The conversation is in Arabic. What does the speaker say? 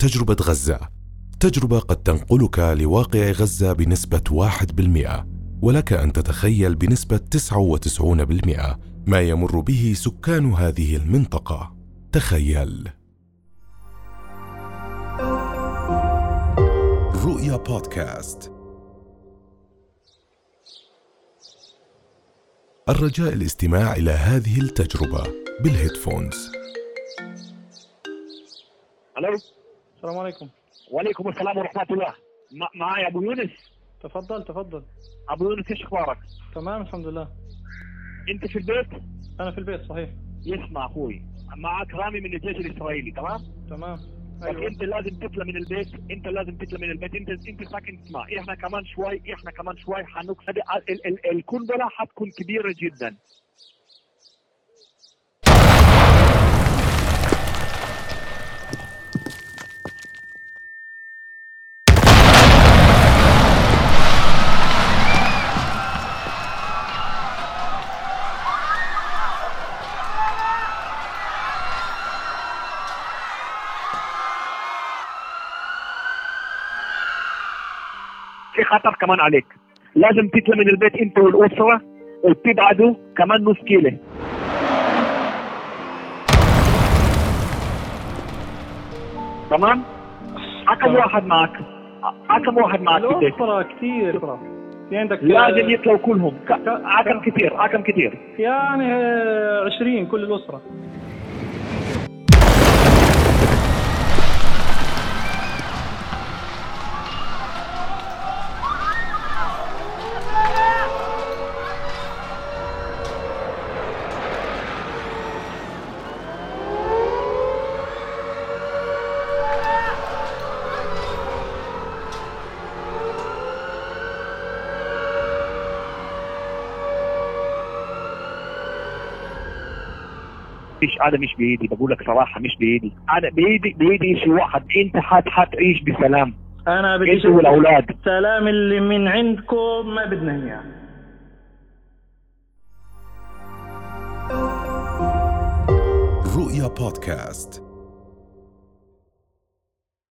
تجربة غزة. تجربة قد تنقلك لواقع غزة بنسبة 1% ولك أن تتخيل بنسبة 99% ما يمر به سكان هذه المنطقة. تخيل. رؤيا بودكاست. الرجاء الاستماع إلى هذه التجربة بال headphones. ألو؟ السلام عليكم. وعليكم السلام ورحمة الله. م- معي أبو يونس؟ تفضل تفضل. أبو يونس إيش أخبارك؟ تمام الحمد لله. أنت في البيت؟ أنا في البيت صحيح. اسمع أخوي. معك رامي من الجيش الإسرائيلي تمام؟ تمام. أيوه. أنت لازم تطلع من البيت. أنت لازم تطلع من البيت. انت أنت ساكن اسمع إحنا كمان شوي إحنا كمان شوي ال- القنبلة حتكون كبيرة جدا. في خطر كمان عليك. لازم تطلع من البيت انت والاسرة وتبعدوا كمان نص كيلو. تمام؟ كم واحد معك؟ كم واحد معك في البيت؟ كثير أسرة في عندك لازم يطلعوا كلهم. عكم كثير عكم كثير يعني آه، 20 كل الأسرة. مش أنا مش بايدي بقول لك صراحة مش بايدي أنا بايدي بايدي شيء واحد. أنت حت حتعيش بسلام. أنا بدي انت والأولاد. السلام اللي من عندكم ما بدنا إياه. رؤيا بودكاست.